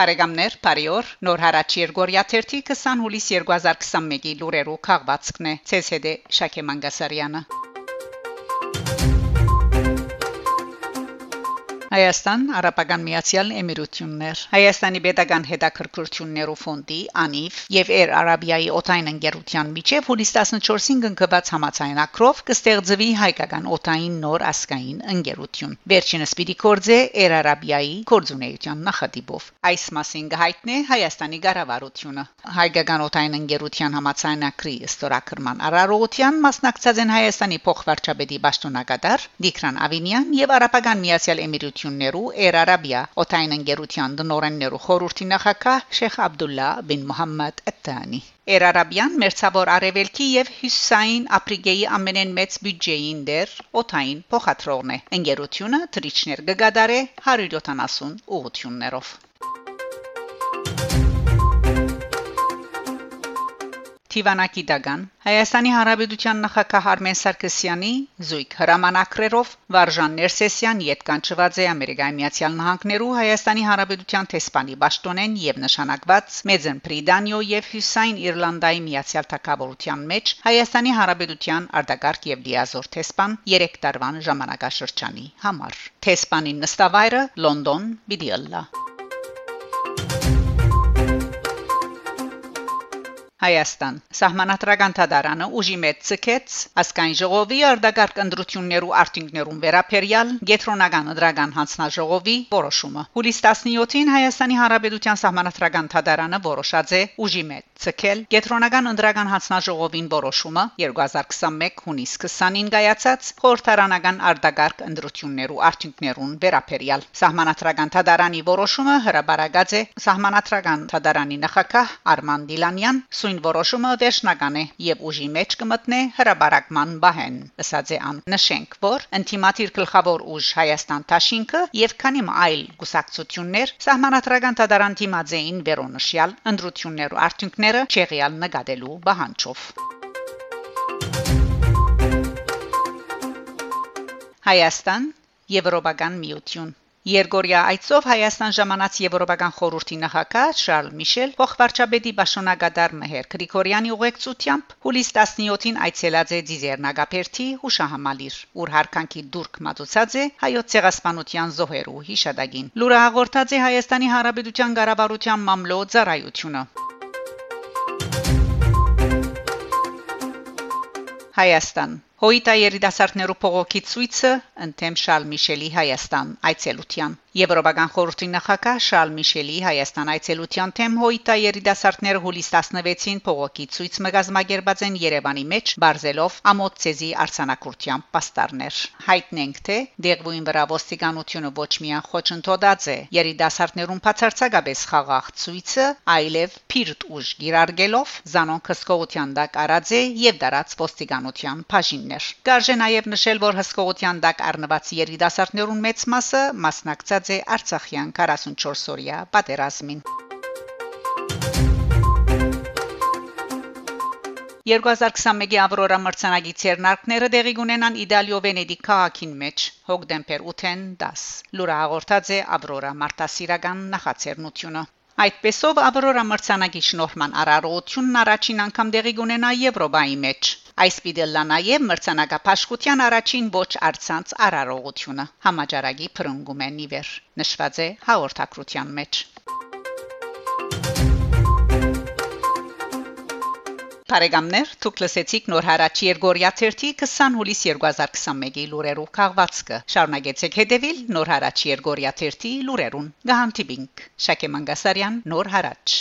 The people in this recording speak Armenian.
Բարեկամներ, բարիօր։ Նոր հարաճ Երգորիա 30 20 հուլիս 2021-ի լուրերով քաղվածքն է։ ՑՍԴ Շակե Մանգասարյանը։ Հայաստան Արաբական Միացյալ Էմիրություններ Հայաստանի Պետական Հետաքրքրություններու ֆոնդի ANIF եւ Air Arabia-ի օթային ընկերության միջև հուլիս 14-ին կնքված համացանակրով կստեղծվի հայկական օթային նոր ասկային ընկերություն։ Վերջինս պիտի կորձե Air Arabia-ի կորձունեության նախադիպով։ Այս մասին գահիտնե Հայաստանի ղարավարությունը։ Հայկական օթային ընկերության համացանակրի ստորակրման արարողության մասնակցած են Հայաստանի փոխվարչապետի Պաշտոնակատար Դիկրան Ավինյան եւ Արաբական Միացյալ Էմիրությունները ընկերություններու Air Arabia օթային ընկերության դնորեններու խորհրդի նախակահ Շեխ Աբդուլլա բին Մուհամմադ Աթանի Air Arabia-ն մերցավոր արևելքի եւ հյուսային Աֆրիկայի ամենեն մեծ բյուջեին դեր օթային փոխադրողն է ընկերությունը թրիչներ կգադարե 170 ուղություններով Տիվանակի դագան Հայաստանի Հանրապետության նախագահ Արմեն Սարգսյանի զույգ հրամանակրերով Վարժան Ներսեսյան յետկանչված է Ամերիկայի Միացյալ Նահանգներու Հայաստանի Հանրապետության տեսփանի Պաշտոնեն եւ նշանակված Մեծն Պրիդանիո եւ Հյուսային Իռլանդայի Միացյալ Թագավորության մեջ Հայաստանի Հանրապետության արտակարգ եւ լիազոր տեսփան 3 տարվան ժամանակաշրջանի համար Տեսփանի նստավայրը Լոնդոն Բիդիալլա Հայաստան. Սահմանադրական դատարանը ուժի մեծ ցկեց ասկայն ժողովի արդագարգ ընդրություններու արդյունքներուն վերապերյալ գետրոնական դրական հանձնաժողովի որոշումը հուլիս 17-ին Հայաստանի Հանրապետության Սահմանադրական դատարանը որոշած է ուժի մեծ ցկել գետրոնական ընդրական հանձնաժողովին որոշումը 2021 հունիս 20-ին կայացած խորհրդարանական արդագարգ ընդրություններու արդյունքներուն վերապերյալ Սահմանադրական դատարանի որոշումը հրաբարացած է Սահմանադրական դատարանի նախակահ Արման Դիլանյան Սույն որոշումը վերջնական է եւ ուժի մեջ կմտնե հրաբարակման բահեն։ Ասած է ան։ Նշենք, որ ինտիմատիր գլխավոր ուժ Հայաստան Թաշինքը եւ քանի այլ գուսակցություններ սահմանադրական դատարան դիմաձեին վերոնշյալ ընդրություններու արդյունքները չեղյալ նկատելու բանջով։ Հայաստան Եվրոպական միություն Երգորիա այցով Հայաստան ժամանած Եվրոպական խորհրդի նախագահ Շարլ Միշել փոխվարչապետի Բաշոնագադար Մեհեր Գրիգորյանի ուղեկցությամբ հուլիս 17-ին այցելած է Ձիզերնագապերտի հուշահամալիր, ուր հարկանքի դուրք մատուցած է հայոց ցեղասպանության զոհերու հիշադակին։ Լուրը հաղորդած է Հայաստանի Հանրապետության ղարավարության մամլո ծառայությունը։ Հայաստան Հոյիտա երիտասարդներու փողոքի ցույցը ընդեմ Շալ Միշելի Հայաստան այցելության Եվրոպական խորհրդի նախակահ Շալ Միշելի Հայաստան այցելության թեմ հոյտա երիտասարդները հուլիս 16-ին փողոքի ցույց մգազմագերբած են Երևանի մեջ բարձելով ամոթ ցեզի արցանակուրտյան պաստառներ հայտնենք թե դեղվույն վրա ոստիկանությունը ոչ միայն խոչընդոտած է երիտասարդներուն բացարձակապես խաղաղ ցույցը այլև փիրտ ուժ գիրարգելով զանոն քսկողության դակ արած է եւ դարած ոստիկանության բաժիններ Կարժե նաեւ նշել որ հսկողության դակ առնված երիտասարդներուն մեծ մասը մասնակցած է Արցախյան 44 օրյա պատերազմին։ 2021-ի Ավրորա մրցանակի ցերնարկները դեղի կունենան Իտալիո Վենեդիկ քաղաքին մեջ հոկտեմբեր 8-ին 10 լուրը հաղորդած է Ավրորա մարտասիրական նախաձեռնությունը Այդպեսով Ավրորա մրցանակի շնորհման արարողությունն առաջին անգամ դեղի կունենա Եվրոպայի մեջ Այս պիտելլա նաև մրցանակապաշխության առաջին ոչ արցանց արարողությունը համաճարակի փրկում է նիվեր նշված է հաղորդակցության մեջ Բարեկամներ, դուք լսեցիք նոր հարաճ Երգորիա 30 20 հուլիս 2021-ի լուրերով քաղվածքը։ Շարունակեցեք հետևել նոր հարաճ Երգորիա 30 լուրերուն։ Գահանտիբինգ Շակե Մանգասարյան նոր հարաճ